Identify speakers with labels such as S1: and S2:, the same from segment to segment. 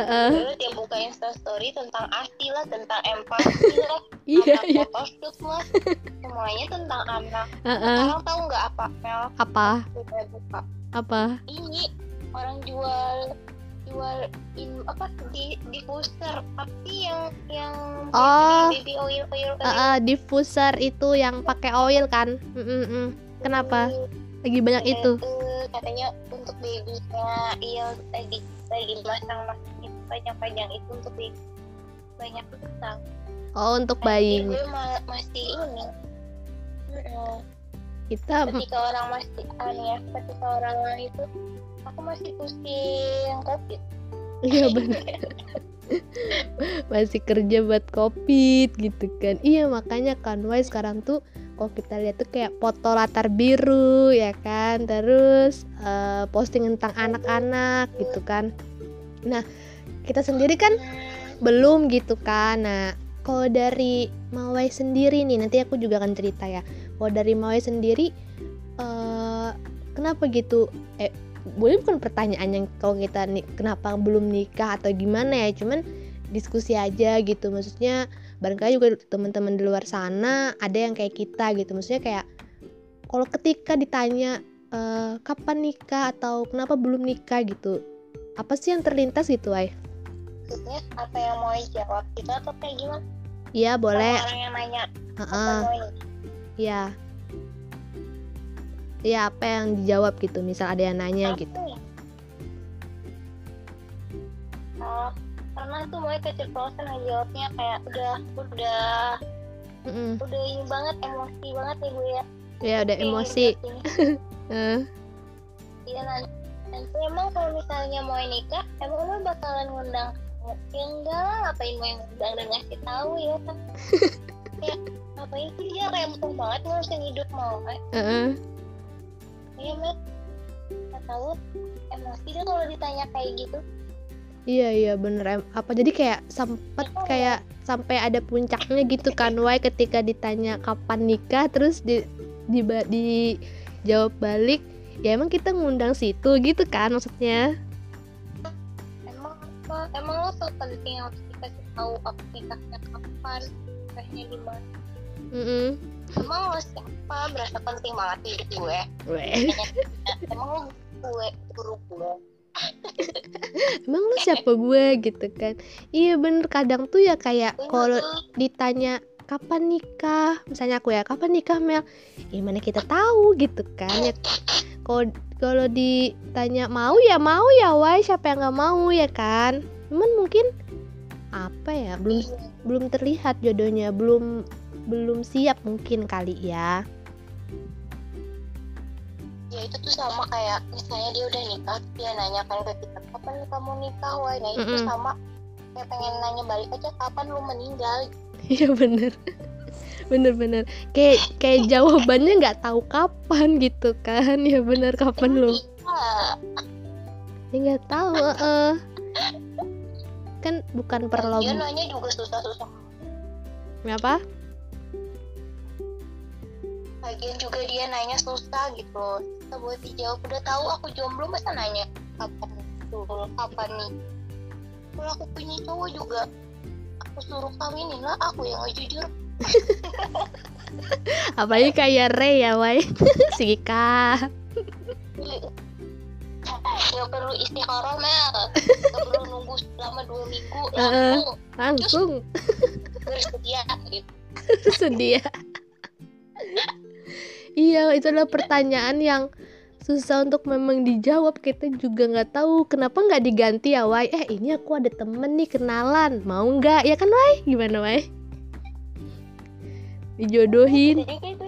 S1: Heeh.
S2: Terus dia buka instastory tentang arti lah, tentang empati lah,
S1: Iya,
S2: tentang
S1: iya.
S2: photoshoot lah, semuanya tentang anak.
S1: Heeh.
S2: Sekarang tahu nggak apa Mel?
S1: Apa?
S2: Buka
S1: Apa?
S2: ini orang jual jual in apa di diffuser tapi yang yang
S1: Oh.
S2: baby, oil oil, oil.
S1: Heeh, diffuser itu yang pakai oil kan? Mm-mm-mm. Kenapa? Lagi banyak itu.
S2: Eh, katanya untuk babynya iya lagi lagi masang masang panjang-panjang itu untuk banyak utang
S1: Oh, untuk
S2: Jadi
S1: bayi.
S2: gue ma- masih ini Mm-mm.
S1: Kita
S2: ketika orang masih aneh ya ketika orang itu aku masih pusing covid
S1: iya benar. Masih kerja buat covid gitu kan. Iya, makanya kan why sekarang tuh kalau kita lihat tuh kayak foto latar biru ya kan. Terus eh, posting tentang anak-anak gitu kan. Nah, kita sendiri kan belum gitu kan. Nah kalau dari Mawai sendiri nih nanti aku juga akan cerita ya. Kalau dari Mawai sendiri eh kenapa gitu? Eh boleh bukan pertanyaan yang kalau kita nih kenapa belum nikah atau gimana ya? Cuman diskusi aja gitu. Maksudnya barangkali juga teman-teman di luar sana ada yang kayak kita gitu. Maksudnya kayak kalau ketika ditanya eh, kapan nikah? atau kenapa belum nikah? gitu. Apa sih yang terlintas gitu ay
S2: maksudnya apa yang mau dijawab gitu atau kayak gimana
S1: Iya boleh
S2: orang yang nanya mau ini
S1: Iya. Iya apa yang dijawab gitu misal ada yang nanya
S2: Apa
S1: gitu.
S2: ya? Oh, pernah tuh mau keceplosan jawabnya kayak udah udah
S1: Mm-mm.
S2: udah ini banget emosi banget ya gue ya
S1: Ya udah
S2: Pengen
S1: emosi.
S2: jawab Iya nanti, emang kalau misalnya mau nikah emang lo bakalan ngundang ya enggak ngapain mau ngundang dan ngasih tahu ya? Ya ngapain sih? Dia rempong banget ngurusin hidup mau kan iya met nggak tahu emosi dia kalau ditanya kayak gitu.
S1: Iya iya bener. Apa jadi kayak sempet kayak sampai ada puncaknya gitu kan Wai ketika ditanya kapan nikah terus di di, dijawab balik ya emang kita ngundang situ gitu kan maksudnya.
S2: Emang apa emang lo so penting harus dikasih tahu apa nikahnya kapan nikahnya di mana?
S1: Mm-mm.
S2: emang lo siapa? Berasa penting banget di hidup gue. Emang lo gue guru gue.
S1: Emang lu siapa gue gitu kan? Iya bener. Kadang tuh ya kayak kalau ditanya kapan nikah? Misalnya aku ya kapan nikah Mel? Gimana kita tahu gitu kan ya. Kalau kalau ditanya mau ya mau ya why? Siapa yang nggak mau? Ya kan. Cuman mungkin apa ya belum belum terlihat jodohnya belum belum siap mungkin kali ya.
S2: Ya itu tuh sama kayak misalnya dia udah nikah dia nanya kan ke kita kapan kamu nikah wah nah itu
S1: Mm-mm.
S2: sama kayak pengen nanya balik aja kapan lu meninggal
S1: iya bener. Bener bener. Kayak kayak jawabannya nggak tahu kapan gitu kan. Ya bener. Kapan lu?
S2: Iya.
S1: ya nggak tahu eh kan bukan
S2: dia
S1: perlombaan
S2: nanya juga susah-susah.
S1: Apa?
S2: Lagian juga dia nanya susah gitu. Susah buat dijawab. Udah tahu aku jomblo masa nanya kapan? Kapan nih? Kalau aku punya cowok juga aku suruh kawinin lah aku yang nggak jujur.
S1: Apalagi kayak Ray ya Wai. Si Kika.
S2: Nggak perlu istikharah mel. Nggak perlu nunggu selama dua minggu. Langsung.
S1: Langsung.
S2: Bersedia gitu.
S1: Sedia. Iya itu adalah pertanyaan yang susah untuk memang dijawab. Kita juga nggak tahu kenapa nggak diganti ya Wai? Eh ini aku ada temen nih kenalan. Mau nggak? Ya kan Wai? Gimana Wai? Dijodohin.
S2: Gitu.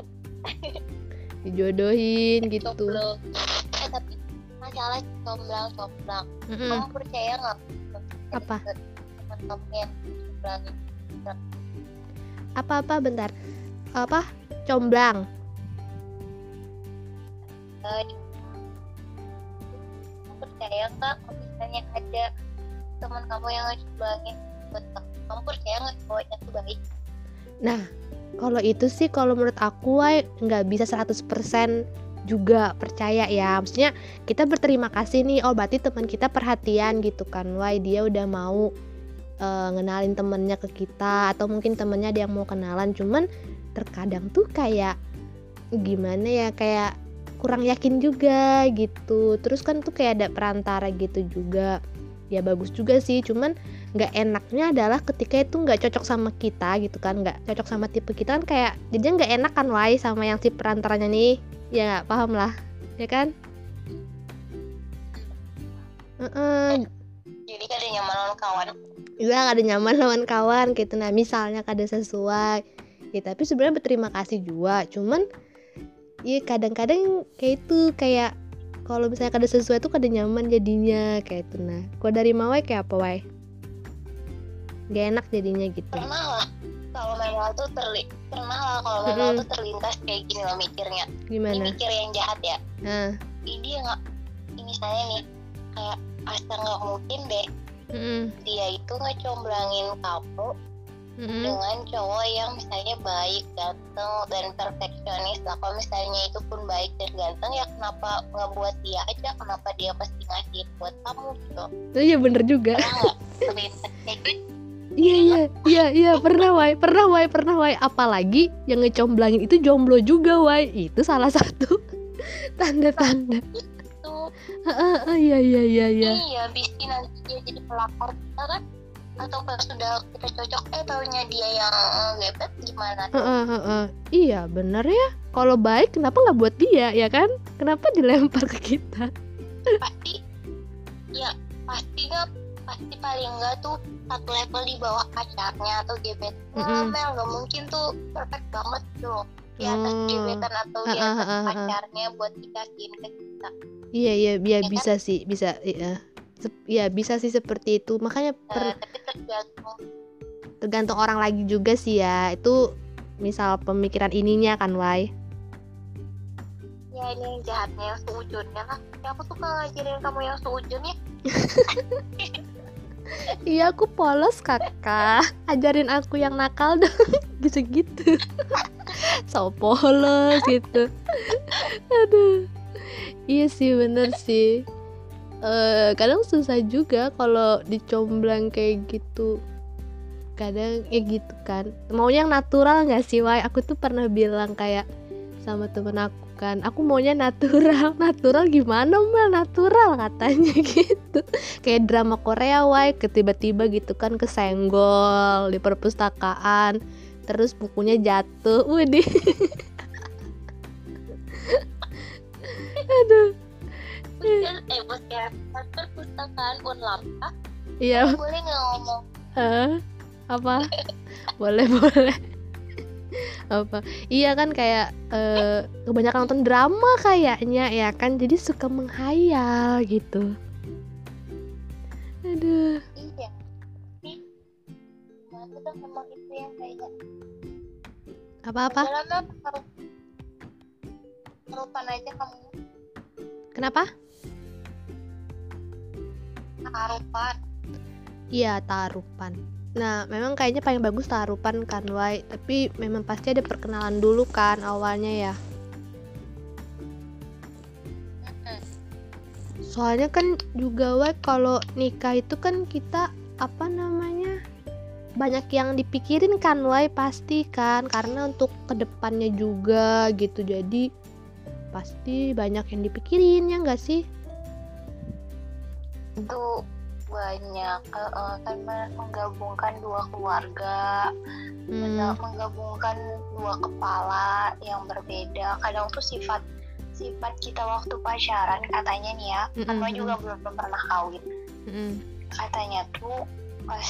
S1: Dijodohin gitu.
S2: Jomblo. Eh tapi masalah comblang comblang kamu percaya nggak?
S1: Apa?
S2: comblang
S1: apa apa bentar. Apa? Comblang.
S2: Eh, percaya nggak kalau misalnya ada teman kamu yang ngejumblangin buat kamu percaya nggak cowoknya tuh baik?
S1: Nah, kalau itu sih kalau menurut aku nggak bisa 100% juga percaya ya. Maksudnya kita berterima kasih nih oh berarti teman kita perhatian gitu kan why dia udah mau uh, ngenalin temennya ke kita atau mungkin temennya dia mau kenalan. Cuman terkadang tuh kayak gimana ya kayak kurang yakin juga gitu. Terus kan tuh kayak ada perantara gitu juga. Ya bagus juga sih cuman nggak enaknya adalah ketika itu nggak cocok sama kita gitu kan nggak cocok sama tipe kita kan kayak jadi nggak enak kan why sama yang si perantaranya nih. Ya gak, paham lah ya kan?
S2: Uh -uh. jadi ada nyaman lawan kawan.
S1: Iya ada nyaman lawan kawan gitu. Nah misalnya kada sesuai ya tapi sebenarnya berterima kasih juga. Cuman ya kadang-kadang kayak itu kayak kalau misalnya kada sesuai tuh kada nyaman jadinya kayak itu. Nah kalau dari mawai kayak apa wai? Gak enak jadinya gitu.
S2: Pernah lah. Kalau memang tuh terli pernah lah kalau memang mm -hmm. tuh terlintas kayak gini loh mikirnya.
S1: Gimana?
S2: ini mikir yang jahat ya.
S1: Nah.
S2: ini nggak ini saya nih kayak asa nggak mungkin deh. Mm -hmm. dia itu ngecomblangin kamu mm-hmm. dengan cowok yang misalnya baik, ganteng dan perfeksionis lah. Kalau misalnya itu pun baik dan ganteng ya kenapa nggak buat dia aja? Kenapa dia pasti ngasih buat kamu gitu?
S1: Iya bener juga. Iya iya iya iya pernah wai pernah wai pernah wai apalagi yang ngecomblangin itu jomblo juga wai itu salah satu tanda-tanda
S2: itu
S1: iya iya iya iya
S2: iya bisa nanti dia jadi pelakor kita kan atau pas sudah kita cocok eh taunya dia yang gebet gimana?
S1: Uh, uh, uh, uh. iya bener ya. Kalau baik kenapa nggak buat dia ya kan? Kenapa dilempar ke kita?
S2: Pasti ya pasti nggak pasti paling enggak tuh satu level di bawah pacarnya atau gebet mm -hmm. Mel nggak mungkin tuh perfect banget tuh di atas hmm. gebetan atau di atas pacarnya buat dikasihin ke kita.
S1: Iya iya iya ya, bisa kan? sih bisa iya ya bisa sih seperti itu. Makanya per,
S2: tergantung.
S1: tergantung orang lagi juga sih ya. Itu misal pemikiran ininya kan Wai.
S2: Ya ini yang jahatnya yang seujunnya. Lah ya aku suka ngajarin kamu yang seujunnya.
S1: Iya aku polos kakak. Ajarin aku yang nakal dong. Gitu-gitu. So polos gitu. Aduh. Iya sih bener sih uh, kadang susah juga kalau dicomblang kayak gitu. Kadang ya gitu kan. Maunya yang natural nggak sih Wai? Aku tuh pernah bilang kayak sama temen aku kan aku maunya natural. Natural gimana mal natural katanya gitu. Kayak drama Korea Wai tiba-tiba gitu kan kesenggol di perpustakaan terus bukunya jatuh. Widih. Aduh
S2: eh bos ya perpustakaan Unlampa
S1: iya.
S2: boleh nggak ngomong?
S1: Uh, apa? Boleh boleh. Apa? Iya kan kayak uh, kebanyakan nonton drama kayaknya ya kan? Jadi suka menghayal gitu. Aduh.
S2: Iya. Kan memang itu yang kayak
S1: apa apa
S2: aja kamu.
S1: Kenapa
S2: tarupan.
S1: Iya tarupan. Nah memang kayaknya paling bagus tarupan kan Wai. Tapi memang pasti ada perkenalan dulu kan awalnya ya. Soalnya kan juga Wai kalau nikah itu kan kita apa namanya banyak yang dipikirin kan Wai pasti kan. Karena untuk ke depannya juga gitu. Jadi pasti banyak yang dipikirin ya nggak sih
S2: itu banyak uh, kan menggabungkan dua keluarga hmm. menggabungkan dua kepala yang berbeda kadang tuh sifat sifat kita waktu pacaran katanya nih ya mm -hmm. juga belum, belum pernah kawin mm -hmm. katanya tuh pas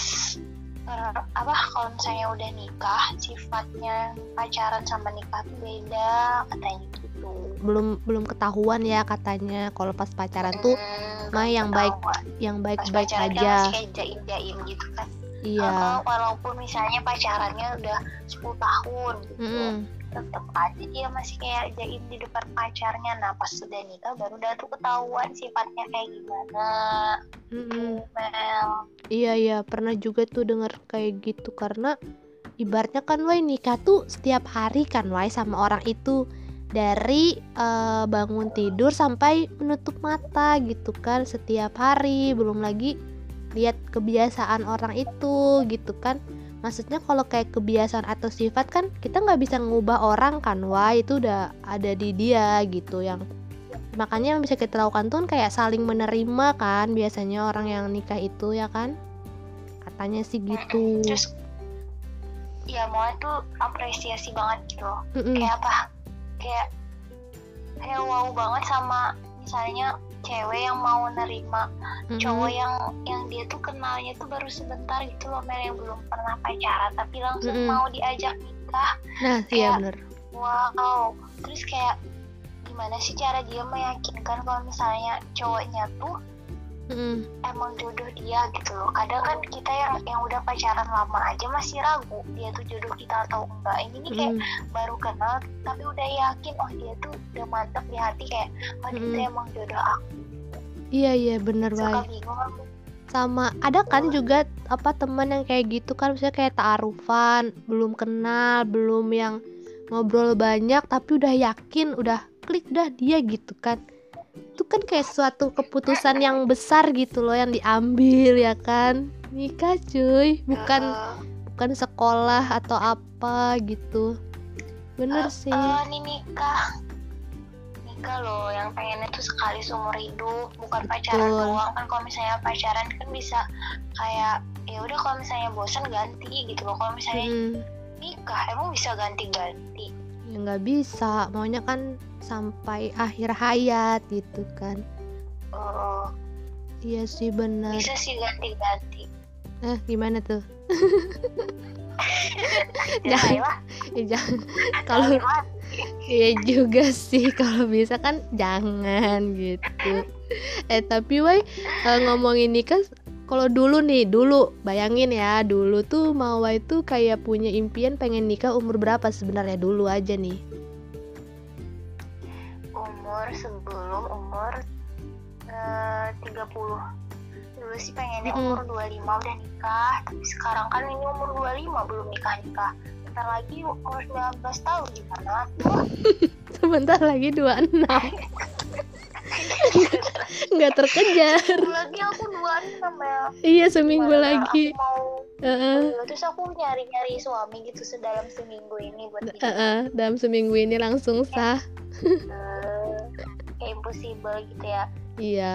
S2: uh, apa kalau misalnya udah nikah sifatnya pacaran sama nikah tuh beda katanya gitu
S1: belum belum ketahuan ya katanya kalau pas pacaran tuh hmm, mah yang baik yang baik baik aja.
S2: kayak jaim gitu kan.
S1: Iya. Uh,
S2: walaupun misalnya pacarannya udah 10 tahun gitu mm. tetap aja dia masih kayak jaim di depan pacarnya. Nah pas sudah nikah baru udah tuh ketahuan sifatnya kayak gimana. Mm -hmm.
S1: iya iya. Pernah juga tuh denger kayak gitu. Karena ibaratnya kan Wai nikah tuh setiap hari kan Wai sama orang itu dari eh, bangun tidur sampai menutup mata gitu kan setiap hari belum lagi lihat kebiasaan orang itu gitu kan. Maksudnya kalau kayak kebiasaan atau sifat kan kita nggak bisa ngubah orang kan wah itu udah ada di dia gitu yang makanya yang bisa kita lakukan tuh kayak saling menerima kan biasanya orang yang nikah itu ya kan. Katanya sih gitu.
S2: Terus ya mau tuh apresiasi banget gitu loh.
S1: Mm-mm.
S2: kayak apa kayak kayak wow banget sama misalnya cewek yang mau nerima
S1: Mm-mm.
S2: cowok yang yang dia tuh kenalnya tuh baru sebentar gitu loh Mel yang belum pernah pacaran tapi langsung
S1: Mm-mm.
S2: mau diajak nikah
S1: nah iya
S2: kayak-
S1: bener
S2: wow terus kayak gimana sih cara dia meyakinkan kalau misalnya cowoknya tuh
S1: Mm-mm.
S2: emang jodoh dia gitu loh. Kadang kan kita yang yang udah pacaran lama aja masih ragu dia tuh jodoh kita atau enggak. Ini nih kayak baru kenal tapi udah yakin oh dia tuh udah mantep di hati kayak oh tuh
S1: Mm-mm.
S2: emang jodoh aku.
S1: Iya iya bener
S2: suka
S1: banget sama ada kan juga apa teman yang kayak gitu kan misalnya kayak taarufan belum kenal belum yang ngobrol banyak tapi udah yakin udah klik dah dia gitu kan itu kan kayak suatu keputusan yang besar gitu loh yang diambil ya kan? Nikah cuy. Bukan
S2: Eh,
S1: bukan sekolah atau apa gitu. Bener sih.
S2: eh, ini nikah. Nikah loh yang pengennya tuh sekali seumur hidup bukan pacaran
S1: Betul.
S2: doang. Kan kalau misalnya pacaran kan bisa kayak ya udah kalau misalnya bosan ganti gitu loh. Kalau misalnya
S1: Mm-mm.
S2: nikah emang bisa ganti-ganti?
S1: Ya nggak bisa. Maunya kan sampai akhir hayat gitu kan.
S2: Eh,
S1: iya sih bener
S2: bisa sih ganti-ganti.
S1: Eh gimana tuh? Jangan. Ya, jangan. Kalau Iya juga sih kalau bisa kan jangan gitu. Eh tapi wai eh, ngomongin nikah kalau dulu nih dulu bayangin ya dulu tuh Mawa itu kayak punya impian pengen nikah umur berapa sebenarnya? Dulu aja nih.
S2: Sebelum umur eh, 30 dulu sih pengennya
S1: Mm-mm.
S2: umur 25 udah nikah tapi sekarang kan ini umur 25 belum nikah-nikah bentar lagi umur 19 tahun gimana
S1: Sebentar lagi 26 nggak terkejar.
S2: Seminggu lagi aku 26 ya
S1: Iya seminggu
S2: Gimana
S1: lagi.
S2: aku mau
S1: Heeh.
S2: terus aku nyari-nyari suami gitu sedalam seminggu ini buat bikin
S1: Heeh, dalam seminggu ini langsung sah.
S2: eh, kayak impossible gitu ya.
S1: Iya.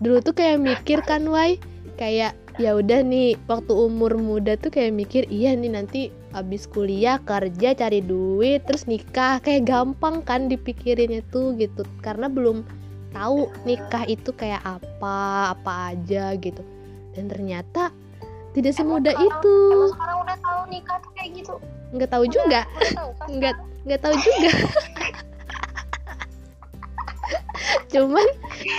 S1: Dulu tuh kayak mikir kan, Wai, kayak ya udah nih waktu umur muda tuh kayak mikir iya nih nanti abis kuliah kerja cari duit terus nikah. Kayak gampang kan dipikirinnya tuh gitu. Karena belum tahu nikah itu kayak apa apa aja gitu. Dan ternyata tidak semudah
S2: sekarang-
S1: itu.
S2: emang sekarang udah tahu nikah tuh kayak gitu?
S1: Nggak tahu juga.
S2: udah tahu kan?
S1: Nggak nggak tahu juga cuman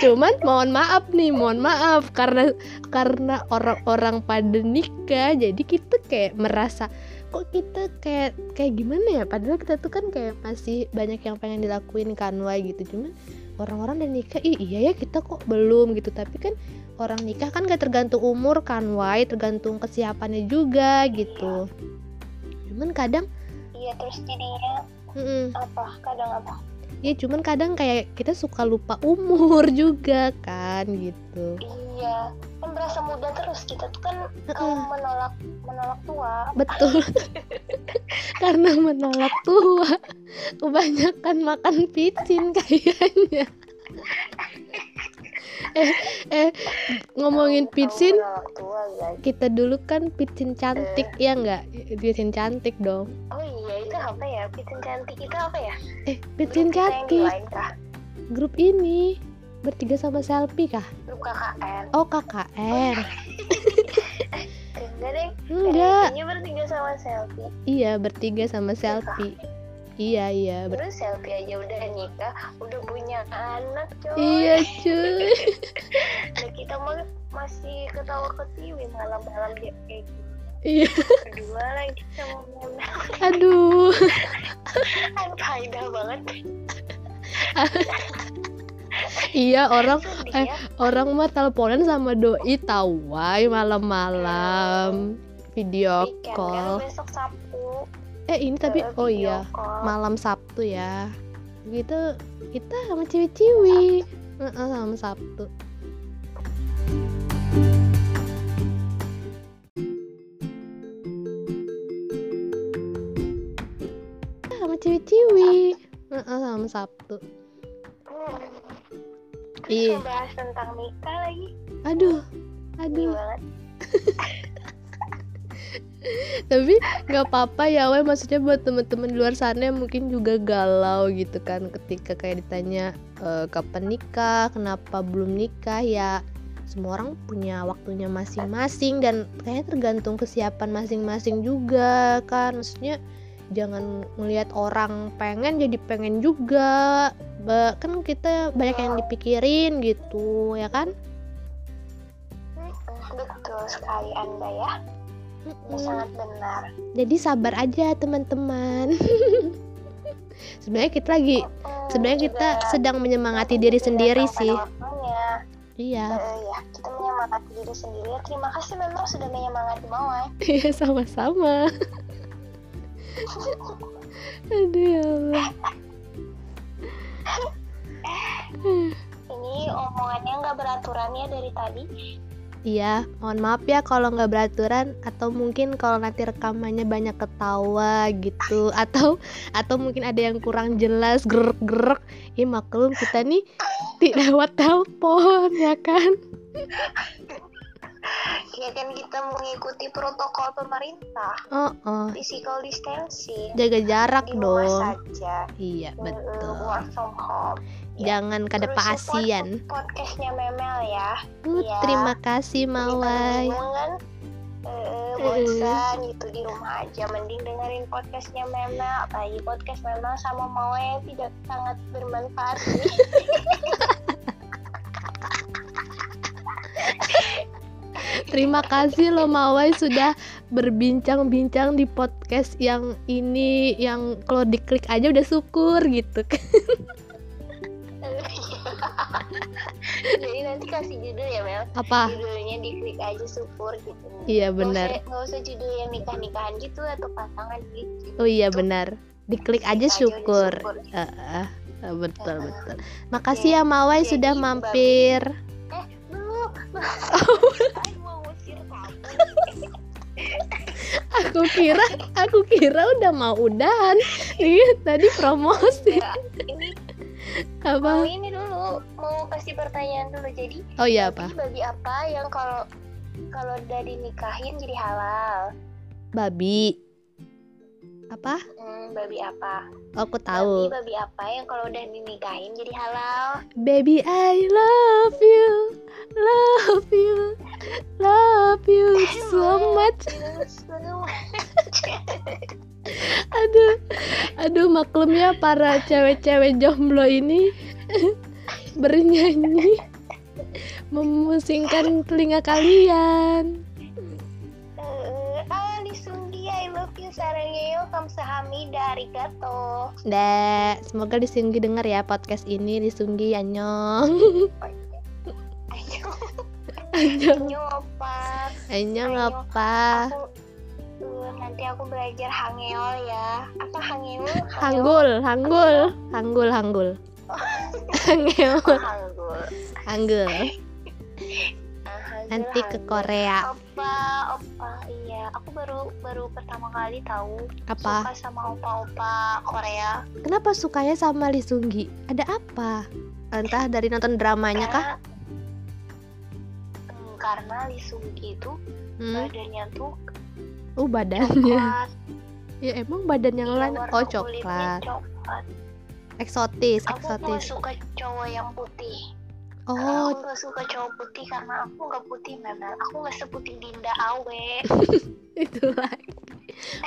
S1: cuman mohon maaf nih mohon maaf. Karena karena orang-orang pada nikah jadi kita kayak merasa kok kita kayak kayak gimana ya? Padahal kita tuh kan kayak masih banyak yang pengen dilakuin kan wah gitu. Cuman orang-orang udah nikah ih iya ya kita kok belum gitu. Tapi kan orang nikah kan gak tergantung umur kan wai tergantung kesiapannya juga gitu. Cuman kadang
S2: iya terus jadinya
S1: mm-mm,
S2: apa? Kadang apa
S1: ya cuman kadang kayak kita suka lupa umur juga kan gitu.
S2: Iya kan berasa muda terus. Kita tuh kan
S1: Heeh.
S2: menolak menolak tua.
S1: Betul. Karena menolak tua kebanyakan makan picin kayaknya eh eh ngomongin
S2: tua guys
S1: kita dulu kan picin cantik ya nggak? Picin cantik dong.
S2: Oh iya itu apa ya? Picin cantik itu apa ya?
S1: Eh
S2: di
S1: cantik. grup ini bertiga sama selfie kah?
S2: Grup KKN
S1: oh KKN
S2: enggak deh.
S1: Enggak.
S2: Bertiga sama selfie.
S1: Iya bertiga sama selfie iya iya
S2: terus selfie aja udah nikah udah punya anak coy.
S1: Iya cuy.
S2: Dan kita mah masih ketawa ketiwi malam-malam dia kayak gitu.
S1: Iya.
S2: Berdua lagi sama Mona.
S1: Aduh.
S2: Kan faedah banget.
S1: Iya orang
S2: sedih
S1: eh,
S2: ya
S1: orang mah teleponan sama doi tawai malam-malam. Video
S2: weekend kan
S1: call.
S2: besok Sabtu
S1: eh ini tapi
S2: eh,
S1: oh iya
S2: call.
S1: malam Sabtu ya gitu kita sama ciwi-ciwi Heeh, sama Sabtu sama ciwi-ciwi Heeh, sama Sabtu
S2: Hmm.
S1: Iya.
S2: Bahas tentang nikah lagi.
S1: aduh aduh. tapi nggak apa-apa ya weh maksudnya buat temen-temen luar sana yang mungkin juga galau gitu kan ketika kayak ditanya "Eh, kapan nikah? Kenapa belum nikah? Ya semua orang punya waktunya masing-masing dan kayaknya tergantung kesiapan masing-masing juga kan. Maksudnya jangan ngelihat orang pengen jadi pengen juga. Kan kita banyak yang dipikirin gitu ya kan?
S2: Betul sekali Anda ya. Sangat benar.
S1: jadi sabar aja teman-teman sebenarnya kita lagi
S2: Mm,
S1: sebenarnya kita sedang menyemangati diri sendiri sih iya
S2: Eh, ya, kita menyemangati diri sendiri. Terima kasih memang sudah menyemangati Mawai.
S1: iya sama-sama aduh ya Allah
S2: Ini omongannya nggak beraturan ya dari tadi.
S1: Iya, mohon maaf ya kalau nggak beraturan atau mungkin kalau nanti rekamannya banyak ketawa gitu atau atau mungkin ada yang kurang jelas gerek-gerek. Ya maklum kita nih tidak lewat telepon ya kan.
S2: Ya kan kita mengikuti protokol pemerintah,
S1: Oh, oh.
S2: physical distancing.
S1: jaga jarak
S2: Di rumah
S1: dong.
S2: saja.
S1: Iya betul.
S2: Work from home. Ya.
S1: Jangan kada
S2: Terus support
S1: paasian.
S2: Podcastnya Memel ya.
S1: Uh,
S2: Iya.
S1: Terima kasih Mawai.
S2: Bingung kan? Eh, bosan gitu di rumah aja mending dengerin podcastnya Memel apalagi podcast Memel sama Mawai yang tidak sangat bermanfaat
S1: Terima kasih loh Mawai sudah berbincang-bincang di podcast yang ini yang kalau diklik aja udah syukur gitu kan.
S2: Jadi nanti kasih judul ya Mel.
S1: Apa?
S2: Judulnya diklik aja syukur gitu.
S1: Iya benar.
S2: usah- Nggak usah judul yang nikah-nikahan gitu atau pasangan gitu.
S1: Oh iya benar. Diklik aja
S2: Klik udah
S1: syukur.
S2: syukur.
S1: Eh, eh, betul
S2: Heeh.
S1: betul. Makasih ya Mawai
S2: Jadi,
S1: sudah
S2: Babi-
S1: mampir.
S2: Eh, belum. Aku
S1: kira aku kira udah mau udahan. Iya tadi promosi
S2: Enggak, ini
S1: apa?
S2: mau ini dulu mau kasih pertanyaan dulu jadi
S1: Oh iya apa?
S2: babi apa yang kalau kalau udah dinikahin jadi halal
S1: Babi. Apa?
S2: hmm, babi apa
S1: Oh, aku tahu.
S2: babi babi apa yang kalau udah dinikahin jadi halal
S1: Baby I love you. Love you. Love you so much. Aduh. Aduh maklumnya para cewek-cewek jomblo ini bernyanyi memusingkan telinga kalian.
S2: I love you sarangeo kamsahamnida arigato
S1: Dek, semoga Disunggi denger ya podcast ini Disunggi Anyong.
S2: ayo
S1: Anyong.
S2: ayo apa?
S1: Anyong apa?
S2: nanti aku belajar hangeol ya. Apa hangeol
S1: Hanggul, hanggul, hanggul, hanggul.
S2: Oh, hanggul.
S1: Hanggul. Nanti ke. Korea.
S2: opa opa iya aku baru baru pertama kali tahu
S1: Apa?
S2: suka sama opa-opa Korea
S1: Kenapa sukanya sama Lee Sunggi? Ada apa? Entah dari nonton dramanya kah?
S2: karena Hmm, karena Lee Sunggi itu
S1: Hmm?
S2: badannya tuh
S1: Oh badannya.
S2: coklat
S1: Ya emang badan yang
S2: Iya,
S1: lain. Oh coklat.
S2: coklat.
S1: Eksotis,
S2: aku
S1: eksotis.
S2: suka cowok yang putih
S1: Oh,
S2: aku nggak suka cowok putih karena aku nggak putih memang aku nggak seputih Dinda Awe
S1: itu lagi.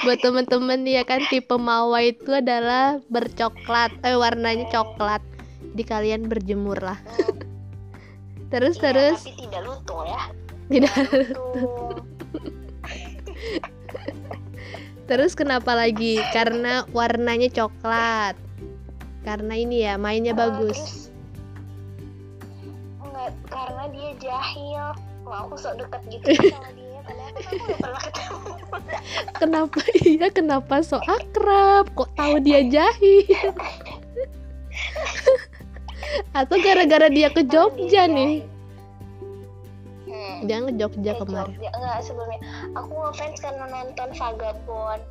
S1: Buat temen-temen ya kan tipe mawar itu adalah bercoklat, eh warnanya coklat. Jadi kalian berjemur lah. Terus
S2: Iya,
S1: terus
S2: tapi tidak lutung ya
S1: tidak
S2: lutung
S1: Terus kenapa lagi? Karena warnanya coklat. Karena ini ya mainnya
S2: Eh,
S1: bagus.
S2: terus, jahil Wah, aku sok deket gitu sama dia padahal kan aku pernah ketemu
S1: Kenapa iya? Kenapa so akrab? Kok tahu dia jahil? atau gara-gara dia ke Jogja
S2: Dia-
S1: nih
S2: Hmm.
S1: dia ke Jogja
S2: Eh,
S1: kemarin
S2: Jogja. Enggak sebelumnya aku ngefans karena nonton Vagabond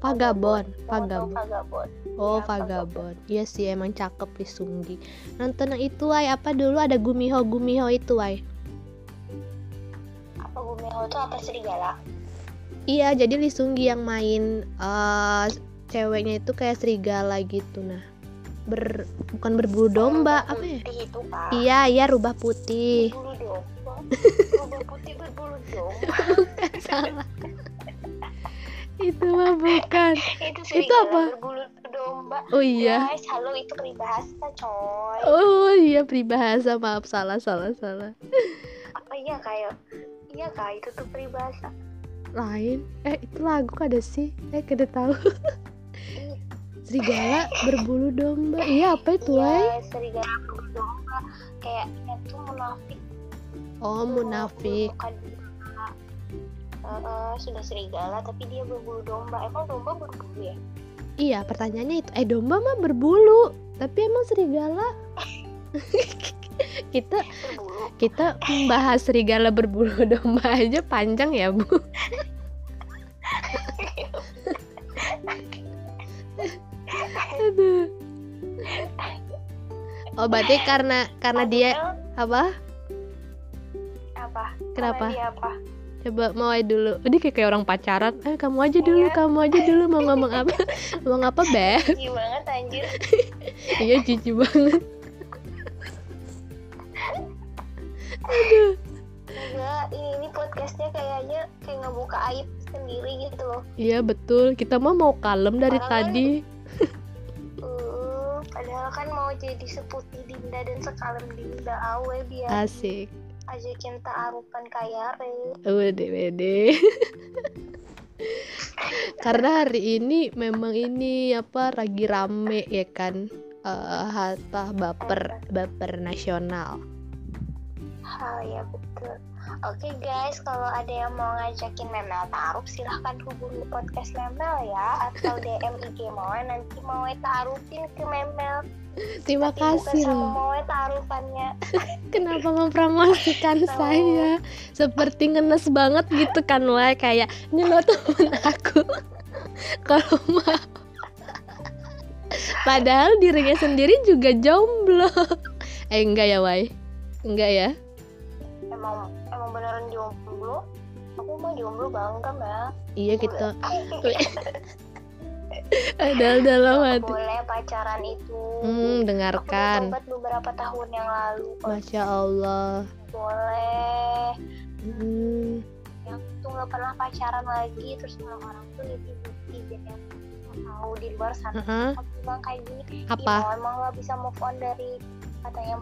S1: Vagabond Vagabond
S2: Vagabond
S1: oh
S2: Ya,
S1: Vagabond iya sih emang cakep Lee Sunggi nonton yang itu Wai apa dulu ada Gumiho Gumiho itu Wai
S2: apa Gumiho itu apa serigala?
S1: Iya jadi Lee Sunggi yang main eh ceweknya itu kayak serigala gitu nah. Ber bukan berbulu domba
S2: Rubah
S1: apa ya?
S2: itu kan
S1: iya iya rubah putih.
S2: Berbulu domba? Rubah putih berbulu domba.
S1: Salah itu mah bukan.
S2: Itu
S1: Itu apa?
S2: berbulu domba.
S1: Oh iya.
S2: Guys halo itu peribahasa coy.
S1: Oh iya peribahasa maaf salah salah salah.
S2: Apa iya kayak iya kak itu tuh peribahasa.
S1: Lain. Eh itu lagu kada sih. Eh kada tahu. Serigala berbulu domba. Iya apa itu
S2: iya serigala berbulu domba. Kayaknya tuh munafik.
S1: Oh munafik.
S2: Bukan eh, sudah serigala tapi dia berbulu domba. Emang domba berbulu ya?
S1: Iya pertanyaannya itu eh domba mah berbulu tapi emang serigala? Kita
S2: berbulu.
S1: kita membahas serigala berbulu domba aja panjang ya bu. Aduh. oh berarti karena karena dia apa?
S2: Apa?
S1: Kenapa?
S2: Karena dia apa
S1: coba mau aja dulu. Ini kayak kayak orang pacaran. Eh kamu aja dulu
S2: Iya.
S1: kamu aja dulu mau ngomong apa. Mau apa beb
S2: Jijik banget anjir.
S1: Iya cici banget.
S2: Enggak ini, ini podcastnya kayaknya kayak ngebuka aib sendiri gitu loh.
S1: Iya betul. Kita mah mau kalem dari
S2: Padahal kan-
S1: tadi.
S2: Uh, padahal kan mau jadi seputih Dinda dan sekalem Dinda awe biar.
S1: Asik
S2: aja cinta arupan kaya re
S1: Wede wede. Karena hari ini memang ini apa lagi rame ya kan eh harta baper baper nasional.
S2: hal ya betul oke guys kalau ada yang mau ngajakin Memel taruh silahkan hubungi podcast Memel ya atau DM IG mau nanti mau taruhin ke Memel
S1: Terima
S2: Tapi bukan
S1: kasih
S2: sama
S1: loh.
S2: mau taruhannya
S1: Kenapa mempromosikan
S2: Tahu.
S1: saya? Seperti ngenes banget gitu kan Wai kayak ini lo temen aku. Kalau mau Padahal dirinya sendiri juga jomblo. Eh enggak ya Wai? Enggak ya?
S2: emang aku jomblo bangga Mel
S1: Iya kita Padahal dalam hati.
S2: boleh pacaran itu
S1: Hmm,
S2: aku
S1: dengarkan.
S2: bertobat beberapa tahun yang lalu
S1: Masya Allah.
S2: boleh
S1: Hmm,
S2: yang tuh nggak pernah pacaran lagi terus orang-orang tuh netizen yang tahu di luar sana
S1: Heeh.
S2: aku bilang kayak gini
S1: apa?
S2: "Ih, mau emang nggak bisa move on dari katanya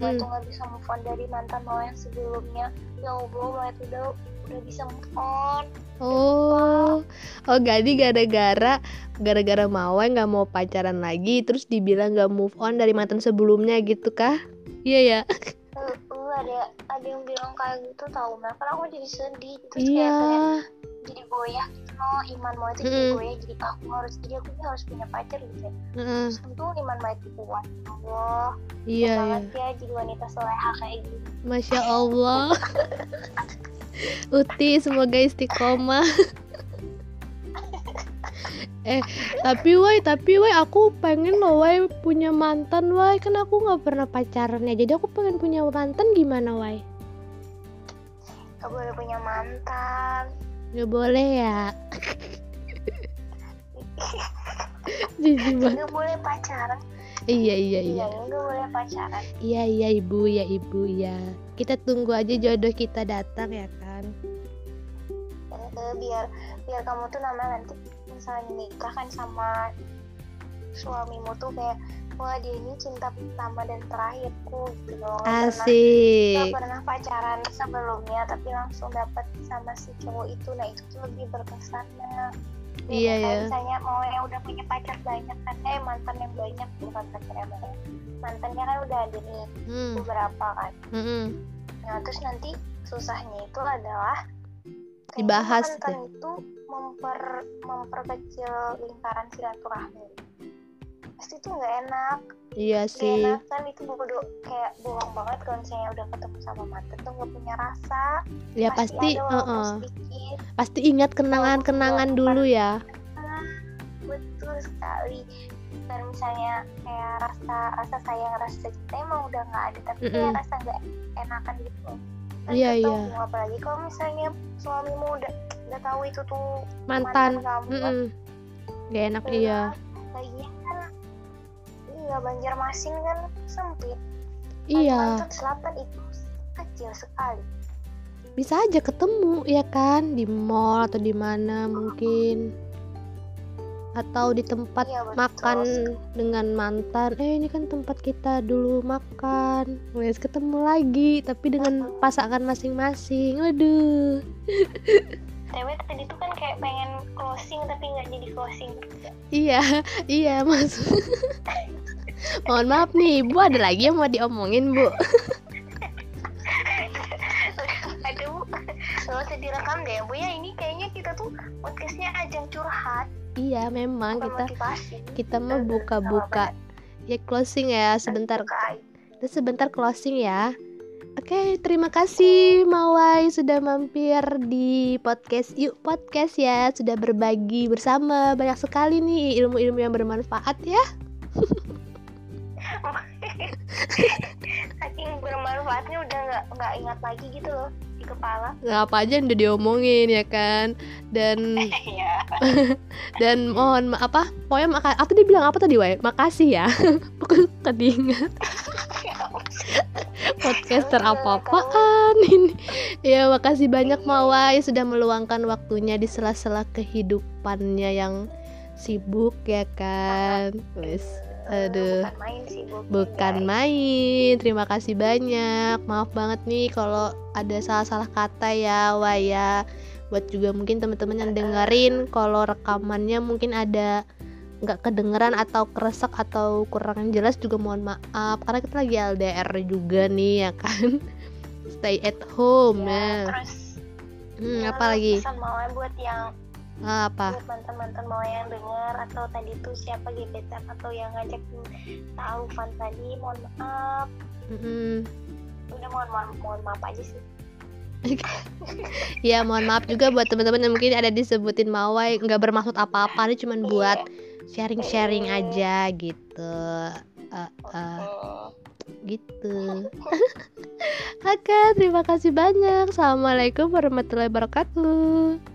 S1: Mm-mm.
S2: tuh nggak bisa move on dari mantan mau yang sebelumnya ya Allah itu udah udah bisa move on
S1: Oh, oh jadi gara-gara gara-gara Mawai nggak mau pacaran lagi, terus dibilang nggak move on dari mantan sebelumnya gitu kah? Iya ya.
S2: Eh, ada ada yang bilang kayak gitu tahu Mel karena aku jadi sedih terus kayak
S1: Iya.
S2: Jadi goyah gitu loh iman mau itu jadi
S1: Mm-mm.
S2: goyah jadi aku harus jadi aku ini harus punya pacar gitu ya.
S1: Heeh,
S2: terus untung iman baik kuat Ya Allah
S1: Iya ya.
S2: banget ya jadi wanita soleha kayak gitu
S1: Masya Allah. Uti semoga istiqomah. eh tapi wai tapi wai aku pengen loh wai punya mantan wai kan aku nggak pernah pacaran ya jadi aku pengen punya mantan gimana wai
S2: gak boleh punya mantan
S1: nggak boleh ya. Jijik banget.
S2: Gak boleh pacaran.
S1: Iya iya iya.
S2: Iya gak boleh pacaran.
S1: Iya iya ibu. Ya ibu ya kita tunggu aja jodoh kita datang ya kan?
S2: Biar biar kamu tuh namanya nanti misalnya nikah kan sama suamimu tuh kayak wah dia ini cinta pertama dan terakhirku gitu. Loh pernah-
S1: asik.
S2: pernah pacaran sebelumnya tapi langsung dapat sama si cowok itu. Nah itu tuh lebih berkesan nah
S1: Iya, ya.
S2: misalnya mau yang udah punya pacar banyak kan? Eh mantan yang banyak bukan pacar yang banyak. Mantannya kan udah ada nih
S1: hmm.
S2: beberapa kan?
S1: Mm-mm.
S2: nah terus nanti susahnya itu adalah
S1: Dibahas
S2: mantan itu memper memperkecil lingkaran silaturahmi pasti tuh nggak enak.
S1: Iya
S2: Gak
S1: sih.
S2: enak kan itu bodo kayak bohong banget kalau misalnya udah ketemu sama mantan tuh nggak punya rasa.
S1: Ya pasti
S2: ada walaupun
S1: uh-uh.
S2: sedikit.
S1: Pasti ingat kenangan-kenangan dulu ya.
S2: betul sekali. Dan misalnya kayak rasa rasa sayang rasa cinta emang udah nggak ada tapi kayak
S1: Mm-mm.
S2: rasa nggak enakan gitu. Kan
S1: Iya, iya.
S2: apalagi kalau misalnya suamimu udah udah tahu itu tuh
S1: mantan
S2: kamu. Kan
S1: Mm-mm. gak enak
S2: Iya.
S1: iya.
S2: lagi iya Banjarmasin kan sempit.
S1: Iya.
S2: Kalimantan Selatan itu kecil sekali.
S1: Bisa aja ketemu ya kan? Di mall atau di mana mungkin. Atau di tempat
S2: Iya, betul
S1: makan dengan mantan. Eh ini kan tempat kita dulu makan. Wes ketemu lagi tapi dengan pasangan masing-masing. Waduh.
S2: TW tadi tuh kan kayak pengen closing tapi nggak jadi closing.
S1: Iya iya mas mohon maaf nih bu ada lagi yang mau diomongin bu?
S2: Aduh nggak usah direkam deh bu ya. Ini kayaknya kita tuh podcastnya ajang curhat.
S1: Iya memang
S2: bukan
S1: kita
S2: motivasi.
S1: kita mau buka-buka. Ya closing ya sebentar. Terus sebentar closing ya. Oke, terima kasih Mawai sudah mampir di podcast. Yuk Podcast ya, sudah berbagi bersama. Banyak sekali nih ilmu-ilmu yang bermanfaat ya.
S2: saking bermanfaatnya udah nggak nggak ingat lagi gitu loh di kepala
S1: Nggak apa aja yang udah diomongin ya kan. Dan
S2: iya
S1: dan mohon ma- apa? Pokoknya maka atau dia bilang apa tadi Wai? Makasih ya. Tadi ingat podcaster apa-apaan ini. Ya, makasih banyak Mawai sudah meluangkan waktunya di sela-sela kehidupannya yang sibuk ya kan. Wes, aduh.
S2: bukan main sih bu
S1: Bukan main. Terima kasih banyak. Maaf banget nih kalau ada salah-salah kata ya, Wai ya. Buat juga mungkin teman-teman yang dengerin kalau rekamannya mungkin ada nggak kedengeran atau keresek atau kurang jelas juga mohon maaf karena kita lagi LDR juga nih ya kan. Stay at home
S2: ya,
S1: ya.
S2: terus
S1: Hmm,
S2: ya,
S1: apa lagi?
S2: pesan mau buat yang
S1: Ah, apa?
S2: buat mantan-mantan mau yang denger atau tadi tuh siapa gebetan atau yang ngajak tahu Van tadi mohon maaf
S1: Mm-mm.
S2: udah mohon mohon mohon maaf aja sih
S1: Ya mohon maaf juga buat teman-teman yang mungkin ada disebutin mawai nggak bermaksud apa-apa ini cuman buat sharing-sharing aja gitu.
S2: Hmm.
S1: gitu. Oke, terima kasih banyak. Assalamualaikum warahmatullahi wabarakatuh.